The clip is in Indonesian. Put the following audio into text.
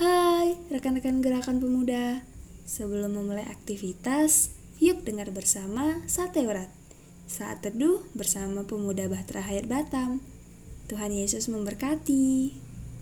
Hai rekan-rekan gerakan pemuda. Sebelum memulai aktivitas Yuk dengar bersama Sate Urat Saat teduh bersama pemuda Bahtera Hayat Batam. Tuhan Yesus memberkati.